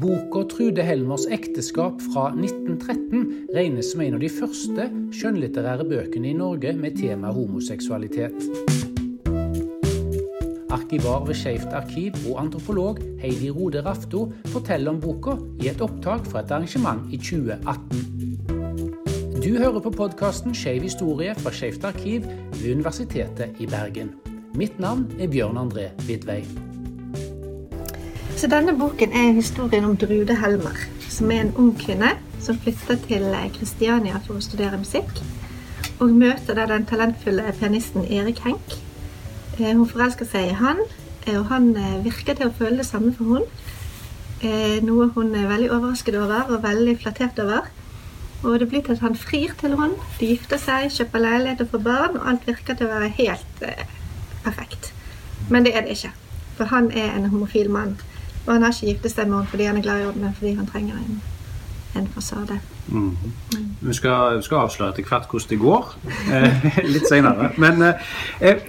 Boka Trude Helmers ekteskap fra 1913 regnes som en av de første skjønnlitterære bøkene i Norge med tema homoseksualitet. Arkivar ved Skeivt arkiv og antropolog Heidi Rode Rafto forteller om boka i et opptak fra et arrangement i 2018. Du hører på podkasten Skeiv historie fra Skeivt arkiv ved Universitetet i Bergen. Mitt navn er Bjørn André Vidvei. Så denne boken er historien om Drude Helmer, som er en ung kvinne som flytter til Kristiania for å studere musikk. Og møter da den talentfulle pianisten Erik Henk. Eh, hun forelsker seg i han, eh, og han eh, virker til å føle det samme for hun. Noe hun er veldig overrasket over og veldig flattert over. Og det blir til at han frir til henne. De gifter seg, kjøper leilighet og får barn, og alt virker til å være helt eh, perfekt. Men det er det ikke. For han er en homofil mann. Og han har ikke giftet seg med henne fordi han er glad i henne, men fordi han trenger en, en fasade. Mm. Mm. Vi, skal, vi, skal, avsløre etter hvert hvordan det går, eh, litt senere. Men eh,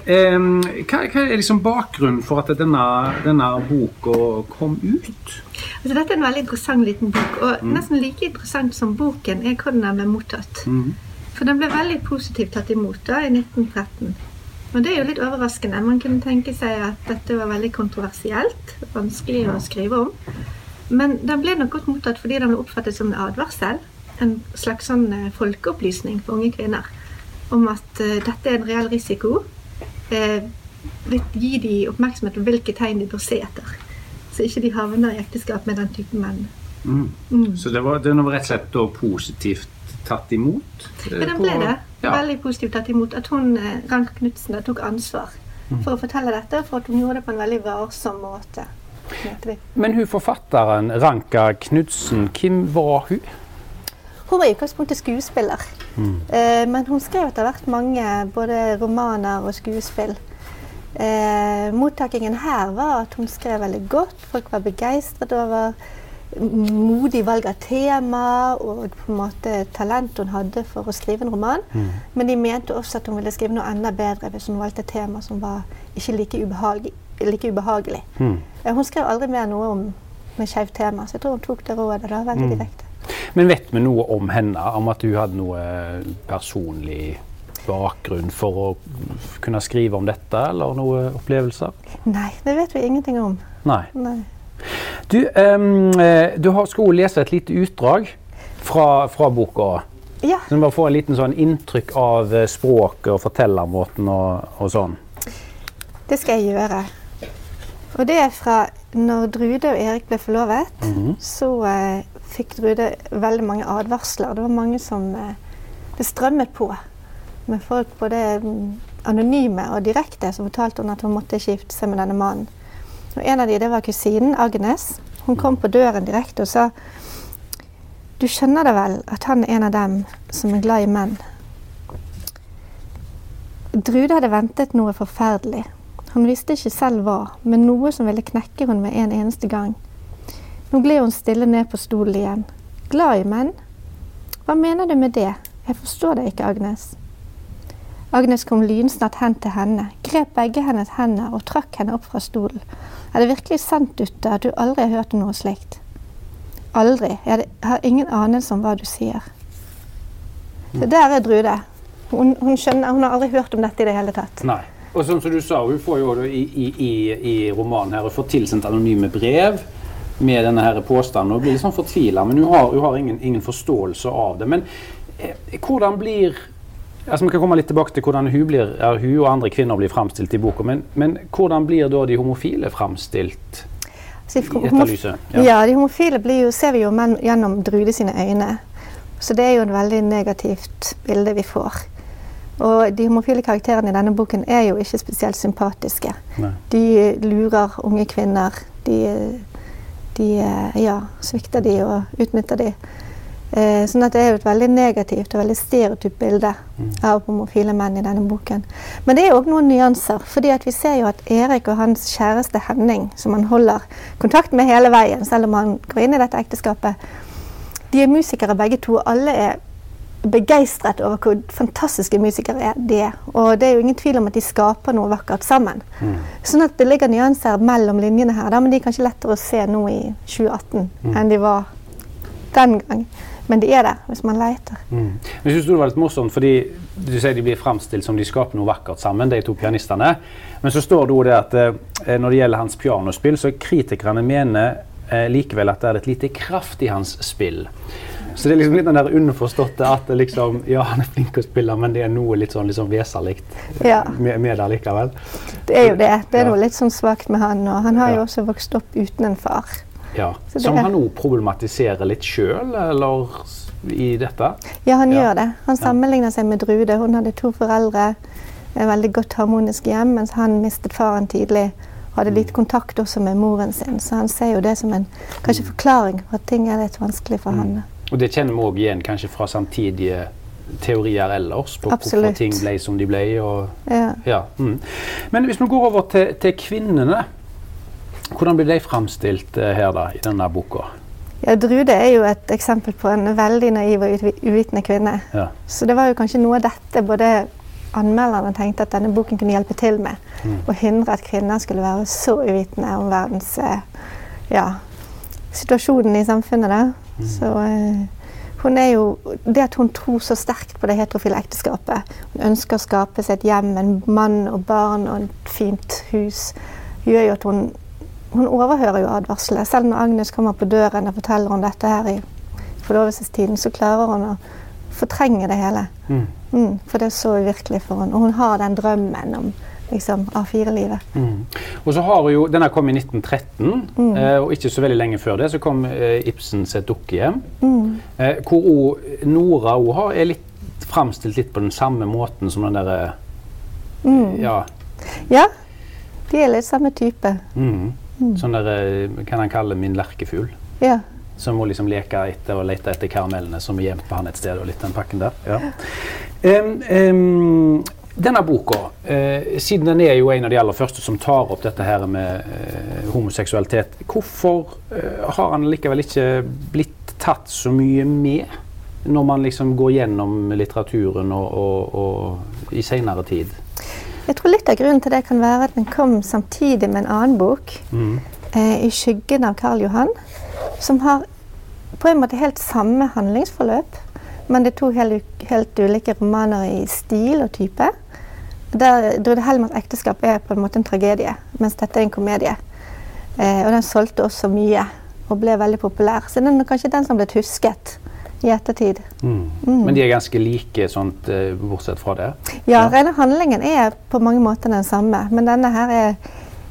eh, hva, hva, er liksom bakgrunnen for at denne, denne boka kom ut? Altså, dette er en veldig interessant liten bok, og mm. nesten like interessant som boken er hvordan den ble mottatt. Mm. For den ble veldig positivt tatt imot da, i 1913. Og det er jo litt overraskende. Man kunne tenke seg at dette var veldig kontroversielt. Vanskelig å skrive om. Men den ble nok godt mottatt fordi den ble oppfattet som en advarsel. En slags sånn eh, folkeopplysning for unge kvinner om at uh, dette er en reell risiko. Uh, gi de oppmerksomhet på hvilke tegn de bør se etter. Så ikke de havner i ekteskap med den typen menn. Mm. Mm. Så det var, det var rett og slett positivt tatt imot? Ja, den ble det. Ja. Veldig positivt tatt imot. At hun, eh, Rank Knutsen, tok ansvar mm. for å fortelle dette, for at hun gjorde det på en veldig varsom måte. Men hun forfatteren Ranka Knutsen, hvem var hun? Hun var i utgangspunktet skuespiller. Mm. Eh, men hun skrev etter hvert mange både romaner og skuespill. Eh, mottakingen her var at hun skrev veldig godt. Folk var begeistret over modig valg av tema og på en måte talent hun hadde for å skrive en roman. Mm. Men de mente også at hun ville skrive noe enda bedre hvis hun valgte et tema som var ikke like, ubehagelig. Like ubehagelig. Mm. Hun skrev aldri mer noe om med skeivt tema, så jeg tror hun tok det rådet da, veldig mm. direkte. Men vet vi noe om henne? Om at hun hadde noe personlig bakgrunn for å kunne skrive om dette, eller noen opplevelser? Nei, det vet vi ingenting om. Nei. Nei. Du, um, du skal lese et lite utdrag fra, fra boka. Ja. Så du bare får en liten sånn inntrykk av eh, språket og fortellermåten og, og sånn. Det skal jeg gjøre. Og det er fra når Drude og Erik ble forlovet, mm -hmm. så uh, fikk Drude veldig mange advarsler. Det var mange som uh, Det strømmet på med folk både um, anonyme og direkte som fortalte henne at hun måtte ikke gifte seg med denne mannen. Og en av de, det var kusinen Agnes. Hun kom på døren direkte og sa Du skjønner da vel at han er en av dem som er glad i menn? Drude hadde ventet noe forferdelig. Hun visste ikke selv hva, men noe som ville knekke hun med en eneste gang. Nå gled hun stille ned på stolen igjen. Glad i menn? Hva mener du med det? Jeg forstår deg ikke, Agnes. Agnes kom lynsnart hen til henne, grep begge hennes hender og trakk henne opp fra stolen. Er det virkelig sant, Dutte, at du aldri har hørt noe slikt? Aldri. Jeg har ingen anelse om hva du sier. Så der er Drude. Hun, hun, skjønner, hun har aldri hørt om dette i det hele tatt. Nei. Og som du sa, Hun får jo i, i, i romanen her, hun får tilsendt anonyme brev med denne her påstanden og blir litt sånn fortvila. Men hun har, hun har ingen, ingen, forståelse av det. Men eh, hvordan blir Altså, vi kan komme litt tilbake til hvordan hun, blir, hun og andre kvinner blir framstilt i boka. Men, men, hvordan blir da de homofile framstilt dette? Ja. ja, de homofile jo, ser vi jo menn gjennom Drude sine øyne. Så det er jo et veldig negativt bilde vi får. Og de homofile karakterene i denne boken er jo ikke spesielt sympatiske. Nei. De lurer unge kvinner. De, de ja, svikter de og utnytter de. Eh, sånn at det er jo et veldig negativt og veldig stereotypt bilde mm. av homofile menn i denne boken. Men det er òg noen nyanser. fordi vi ser jo at Erik og hans kjæreste Henning, som han holder kontakt med hele veien, selv om han går inn i dette ekteskapet, de er musikere begge to. Alle er begeistret over hvor fantastiske musikere de er. Og det er jo ingen tvil om at de skaper noe vakkert sammen. Mm. Sånn at det ligger nyanser mellom linjene her, da, men de er kanskje lettere å se nå i 2018 Mm. enn de var den gang. Men de er der, hvis man leter. Mm. Jeg synes det var litt morsomt, fordi du sier de blir framstilt som de skaper noe vakkert sammen, de to pianistene. Men så står det òg det at eh, når det gjelder hans pianospill, så kritikerne mener eh, likevel at det er et lite kraft i hans spill. Så det er liksom litt den der underforståtte at liksom, ja, han er flink til å spille, men det er noe litt sånn liksom vesalikt Ja. med, med det likevel. Det er jo det. Det er Ja. noe litt sånn svakt med han. Og han har Ja. jo også vokst opp uten en far. Ja. Som han òg problematiserer litt sjøl, eller i dette. Ja, han Ja. gjør det. Han sammenligner seg med Drude. Hun hadde to foreldre, et veldig godt harmonisk hjem, mens han mistet faren tidlig. Hadde lite kontakt også med moren sin. Så han ser jo det som en kanskje forklaring på at ting er litt vanskelig for han. Og det kjenner vi òg igjen kanskje fra samtidige teorier ellers, på hvorfor ting ble som de ble. og Ja. Ja. Mm. Men hvis vi går over til, til kvinnene, hvordan blir de framstilt eh, her da, i denne boka? ja, Drude er jo et eksempel på en veldig naiv og uvi- uvitende kvinne. Ja. Så det var jo kanskje noe av dette både anmelderne tenkte at denne boken kunne hjelpe til med. Å hindre at kvinner skulle være så uvitende om verdens eh, ja, situasjonen i samfunnet. Da. Så eh, hun er jo Det at hun tror så sterkt på det heterofile ekteskapet, hun ønsker å skape seg et hjem, en mann og barn og et fint hus, gjør jo at hun hun overhører jo advarselet. Selv når Agnes kommer på døren og forteller om dette her i forlovelsestiden, så klarer hun å fortrenge det hele. Mm. Mm, for det er så uvirkelig for henne. Og hun har den drømmen om liksom, A4-livet. Mm. Og så har hun jo, Denne kom i 1913, Mm. eh, og ikke så veldig lenge før det så kom eh, Ibsen sitt dukkehjem. Mm. Eh, hvor også Nora også har, er litt framstilt litt på den samme måten som den derre Mm. Ja. Ja, de er litt samme type. Mm. Sånn der, eh, kan han kalle min lerkefugl. Ja. Som må liksom leke etter og lete etter karamellene som er gjemt på han et sted. og litt den pakken der. Ja. Um, um, denne boka, uh, siden den er jo en av de aller første som tar opp dette her med uh, homoseksualitet, hvorfor uh, har han likevel ikke blitt tatt så mye med når man liksom går gjennom litteraturen og, og, og i seinere tid? Jeg tror litt av grunnen til det kan være at den kom samtidig med en annen bok, Mm. eh, 'I skyggen av Karl Johan', som har på en måte helt samme handlingsforløp, men det er to helt, helt ulike romaner i stil og type. Der Drude Helmers ekteskap er på en måte en tragedie, mens dette er en komedie. Eh, og den solgte også mye og ble veldig populær. Så den er kanskje den som ble husket i ettertid. Mm. Mm. Men de er ganske like, sånt, eh, bortsett fra det? Ja, rene handlingen er på mange måter den samme, men denne her er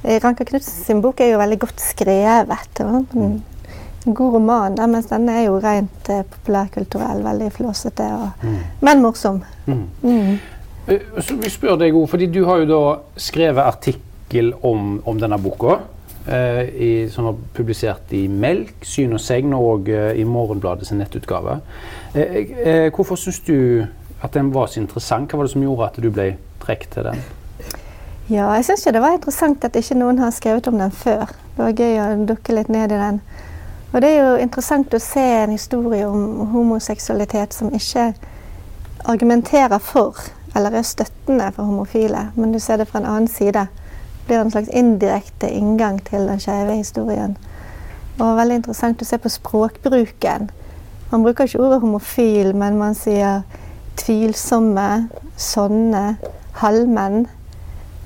eh, Ranka Knutsen sin bok er jo veldig godt skrevet. og En, mm. god roman, der, mens denne er jo rent eh, populærkulturell, veldig flåsete, Mm. men morsom. Mm. Mm. Eh, Så vi spør deg, òg, fordi du har jo da skrevet artikkel om, om denne boka. Eh, i, som var publisert i Melk, Syn og Segn og eh, i Morgenbladet sin nettutgave. Eh, hvorfor syns du at den var så interessant? Hva var det som gjorde at du ble trukket til den? Ja, jeg syns det var interessant at ikke noen har skrevet om den før. Det var gøy å dukke litt ned i den. Og det er jo interessant å se en historie om homoseksualitet som ikke argumenterer for eller er støttende for homofile, men du ser det fra en annen side. Blir en slags indirekte inngang til den skeive historien. Og veldig interessant å se på språkbruken. Man bruker ikke ordet homofil, men man sier tvilsomme, sånne, halvmenn.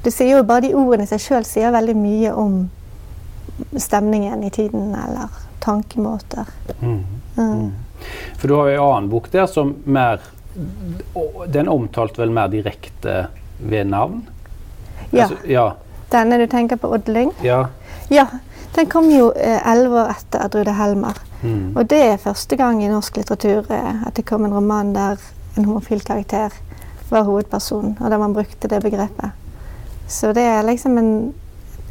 Det sier jo bare De ordene i seg sjøl sier veldig mye om stemningen i tiden, eller tankemåter. Mm. Mm. For du har jo en annen bok der som mer Den omtalte vel mer direkte ved navn? Ja. Altså, ja. Denne du tenker på, Odd Lyng? ja. Ja. Den kom jo eh, elleve år etter Drude Helmer. Mm. Og det er første gang i norsk litteratur eh, at det kom en roman der en homofil karakter var hovedperson, og der man brukte det begrepet. Så det er liksom en,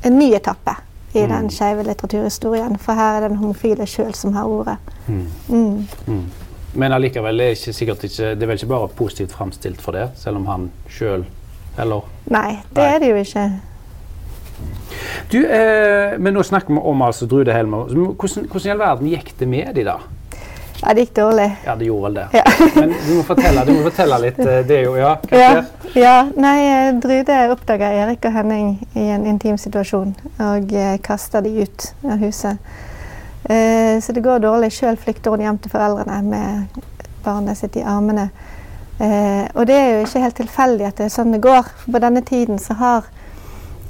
en ny etappe i Mm. den skeive litteraturhistorien. For her er det den homofile sjøl som har ordet. Mm. Mm. Mm. Men allikevel er ikke sikkert ikke, det er vel ikke bare positivt framstilt for det, selv om han sjøl Eller? Nei, det Nei. er det jo ikke. Du, eh, men nå snakker vi om altså Drude Helmer. Hvordan, hvordan i all verden gikk det med de da? Ja, det gikk dårlig. Ja, det gjorde vel det. Ja. Men du må fortelle, du må fortelle litt. eh, Det er jo, ja, hva Ja, skjer? ja. Nei, eh, Drude oppdaga Erik og Henning i en intim situasjon og eh, kasta de ut av huset. Eh, så det går dårlig. Sjøl flykter hun hjem til foreldrene med barnet sitt i armene. Eh, og det er jo ikke helt tilfeldig at det er sånn det går. For på denne tiden så har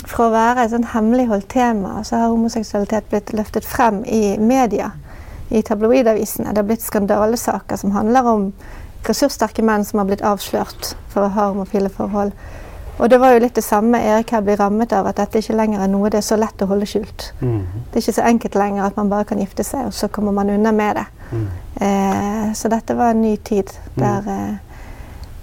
fra å være et sånn hemmeligholdt tema, så har homoseksualitet blitt løftet frem i media. I tabloidavisene. Det har blitt skandalesaker som handler om ressurssterke menn som har blitt avslørt for å ha homofile forhold. Og det var jo litt det samme Erik her blir rammet av, at dette ikke lenger er noe det er så lett å holde skjult. Mhm. Det er ikke så enkelt lenger at man bare kan gifte seg, og så kommer man unna med det. Mm. Eh, så dette var en ny tid der, mm.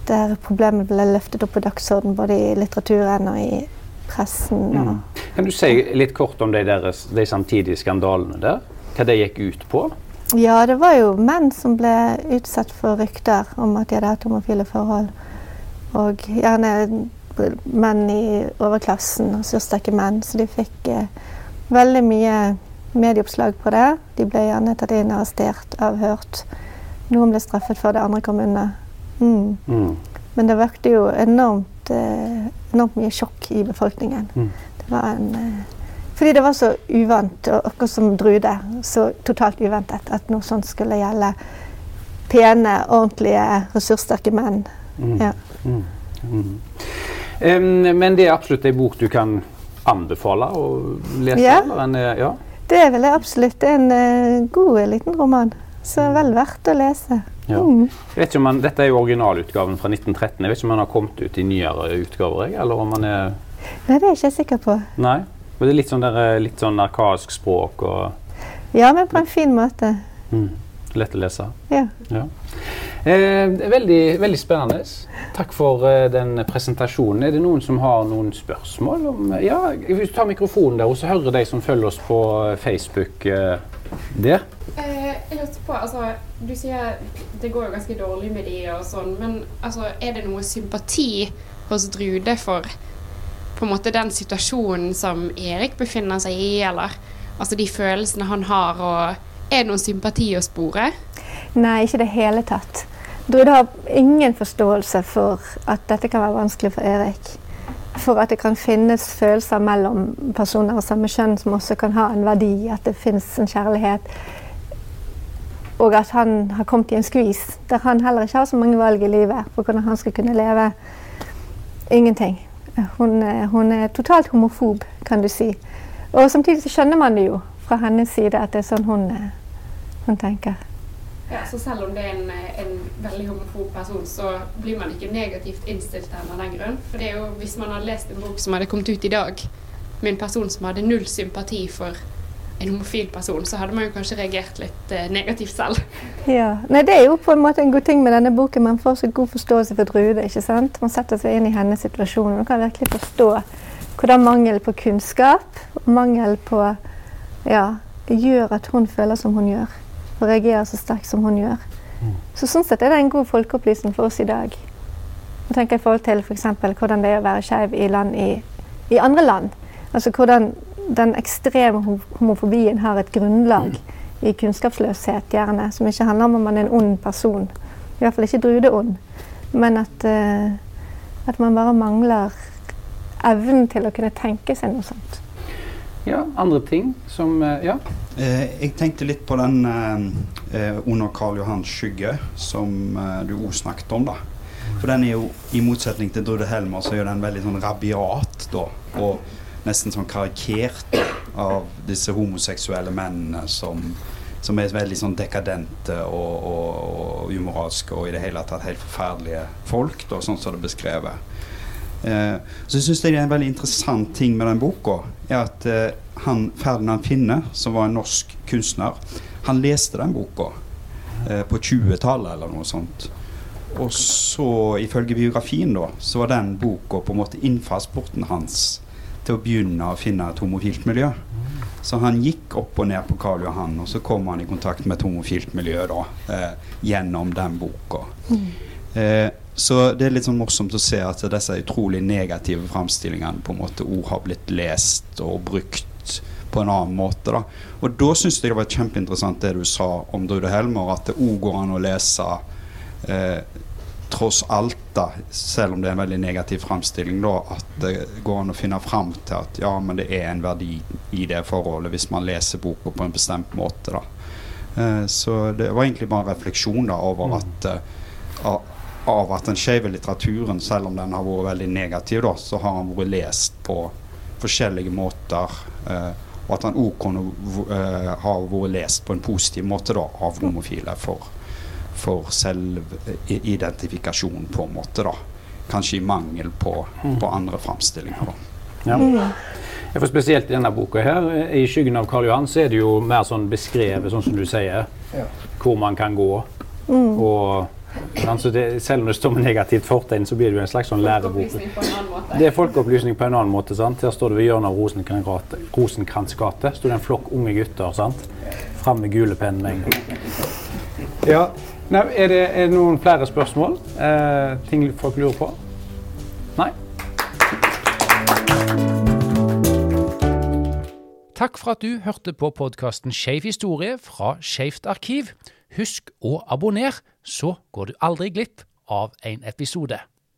der problemet ble løftet opp på dagsorden både i litteraturen og i pressen. Og, Mm. Kan du si litt kort om de, deres, de samtidige skandalene der? Hva det gikk ut på? Ja, det var jo menn som ble utsatt for rykter om at de hadde hatt homofile forhold. Og gjerne menn i overklassen, og ressurssterke menn. Så de fikk eh, veldig mye medieoppslag på det. De ble gjerne tatt inn, arrestert, avhørt. Noen ble straffet for det, andre kom unna. Mm. Mm. Men det vakte jo enormt, eh, enormt mye sjokk i befolkningen. Mm. Det var en, eh, fordi det var så uvant, og akkurat som Drude, så totalt uventet at noe sånt skulle gjelde pene, ordentlige, ressurssterke menn. Mm. Ja. Mm. Em, men det er absolutt ei bok du kan anbefale å lese? Ja. En, ja. Det vil jeg absolutt. Det er en uh, god liten roman. Så vel verdt å lese. Ja. Mm. Jeg vet ikke om man, dette er jo originalutgaven fra 1913. Jeg vet ikke om den har kommet ut i nyere utgaver? Eller om man er Nei, det er jeg ikke sikker på. Nei? Men det er litt sånn, der, eh, litt sånn arkaisk språk og Ja, men på en fin måte. mm, lett å lese. Ja. Ja. Eh, veldig, veldig spennende. Takk for eh, den presentasjonen. Er det noen som har noen spørsmål? Om, ja, Hvis du tar mikrofonen der, og så hører de som følger oss på Facebook eh, der. Eh, jeg lurte på, altså, Du sier det går jo ganske dårlig med de og sånn, men altså, er det noe sympati hos Drude for på en måte den situasjonen som Erik befinner seg i, eller altså de følelsene han har, og er det noen sympati å spore? Nei, ikke i det hele tatt. Drude har ingen forståelse for at dette kan være vanskelig for Erik. For at det kan finnes følelser mellom personer av samme kjønn som også kan ha en verdi. At det finnes en kjærlighet. Og at han har kommet i en skvis der han heller ikke har så mange valg i livet for hvordan han skal kunne leve. Ingenting. Hun, hun er totalt homofob, kan du si. Og samtidig så skjønner man det jo fra hennes side at det er sånn hun, eh, hun tenker. Ja, så selv om det er en, en veldig homofob person, så blir man ikke negativt innstilt til henne av den grunn. For det er jo, hvis man hadde lest en bok som hadde kommet ut i dag, med en person som hadde null sympati for en homofil person, så hadde man jo kanskje reagert litt eh, negativt selv. Ja. Nei, det er jo på en måte en god ting med denne boken. Man får så god forståelse for Drude. ikke sant? Man setter seg inn i hennes situasjon. Man kan virkelig forstå hvordan mangel på kunnskap og mangel på ja, gjør at hun føler som hun gjør. Og reagerer så sterkt som hun gjør. Så sånn sett er det en god folkeopplysning for oss i dag. Jeg tenker i forhold til f.eks. hvordan det er å være skeiv i land i, i andre land. Altså hvordan den ekstreme homofobien har et grunnlag i kunnskapsløshet, gjerne, som ikke handler om om man er en ond person. I hvert fall ikke drude-ond. Men at, uh, at man bare mangler evnen til å kunne tenke seg noe sånt. Ja, andre ting som uh, Ja. Eh, jeg tenkte litt på den eh, eh, under Karl Johans skygge, som eh, du òg snakket om. da. For den er jo, i motsetning til Drude Helmer, så er den veldig sånn rabiat, da. Og nesten sånn karikert av disse homoseksuelle mennene som, som er veldig sånn dekadente og, og, og umoralske og i det hele tatt helt forferdelige folk, da, sånn som det er beskrevet. Eh, så syns jeg det er en veldig interessant ting med den boka, er at eh, han Ferdinand Finne, som var en norsk kunstner, han leste den boka eh, på 20-tallet eller noe sånt. Og så, ifølge biografien, da, så var den boka på en måte innfallsporten hans til å begynne å finne et homofilt miljø. Så han gikk opp og ned på Karl Johan, og så kom han i kontakt med et homofilt miljø da, eh, gjennom den boka. Eh, så det er litt sånn morsomt å se at disse utrolig negative framstillingene på en måte ord har blitt lest og brukt på en annen måte. da. Og da syns jeg det var kjempeinteressant det du sa om Drude Helmer, at det òg går an å lese eh, tross alt, da, selv om det er en veldig negativ framstilling, da, at det går an å finne fram til at ja, men det er en verdi i det forholdet hvis man leser boka på en bestemt måte. da. Eh, så det var egentlig bare en refleksjon da, over at eh, av, av at den skeive litteraturen, selv om den har vært veldig negativ, da, så har den vært lest på forskjellige måter. Eh, og at den òg kunne uh, ha vært lest på en positiv måte da, av homofile for, for selvidentifikasjon, på en måte. da. Kanskje i mangel på, på andre framstillinger. da. Ja. Ja, for spesielt i denne boka her, i skyggen av Karl Johan, så er det jo mer sånn beskrevet, sånn som du sier, hvor man kan gå. Og altså det, selv om det står med negativt fortegn, så blir det jo en slags sånn lærebok. Opplysning på en annen måte. Det er folkeopplysning på en annen måte. sant? Her står det ved hjørnet av Rosenkrantz gate, Rosenkrantz gate står det en flokk unge gutter. sant? Fram med gule penner. Ja. Nei, er, det, er det noen flere spørsmål? Eh, ting folk lurer på? Nei? Takk for at du hørte på podkasten Skeiv historie fra Skeivt arkiv. Husk å abonnere, så går du aldri glipp av en episode.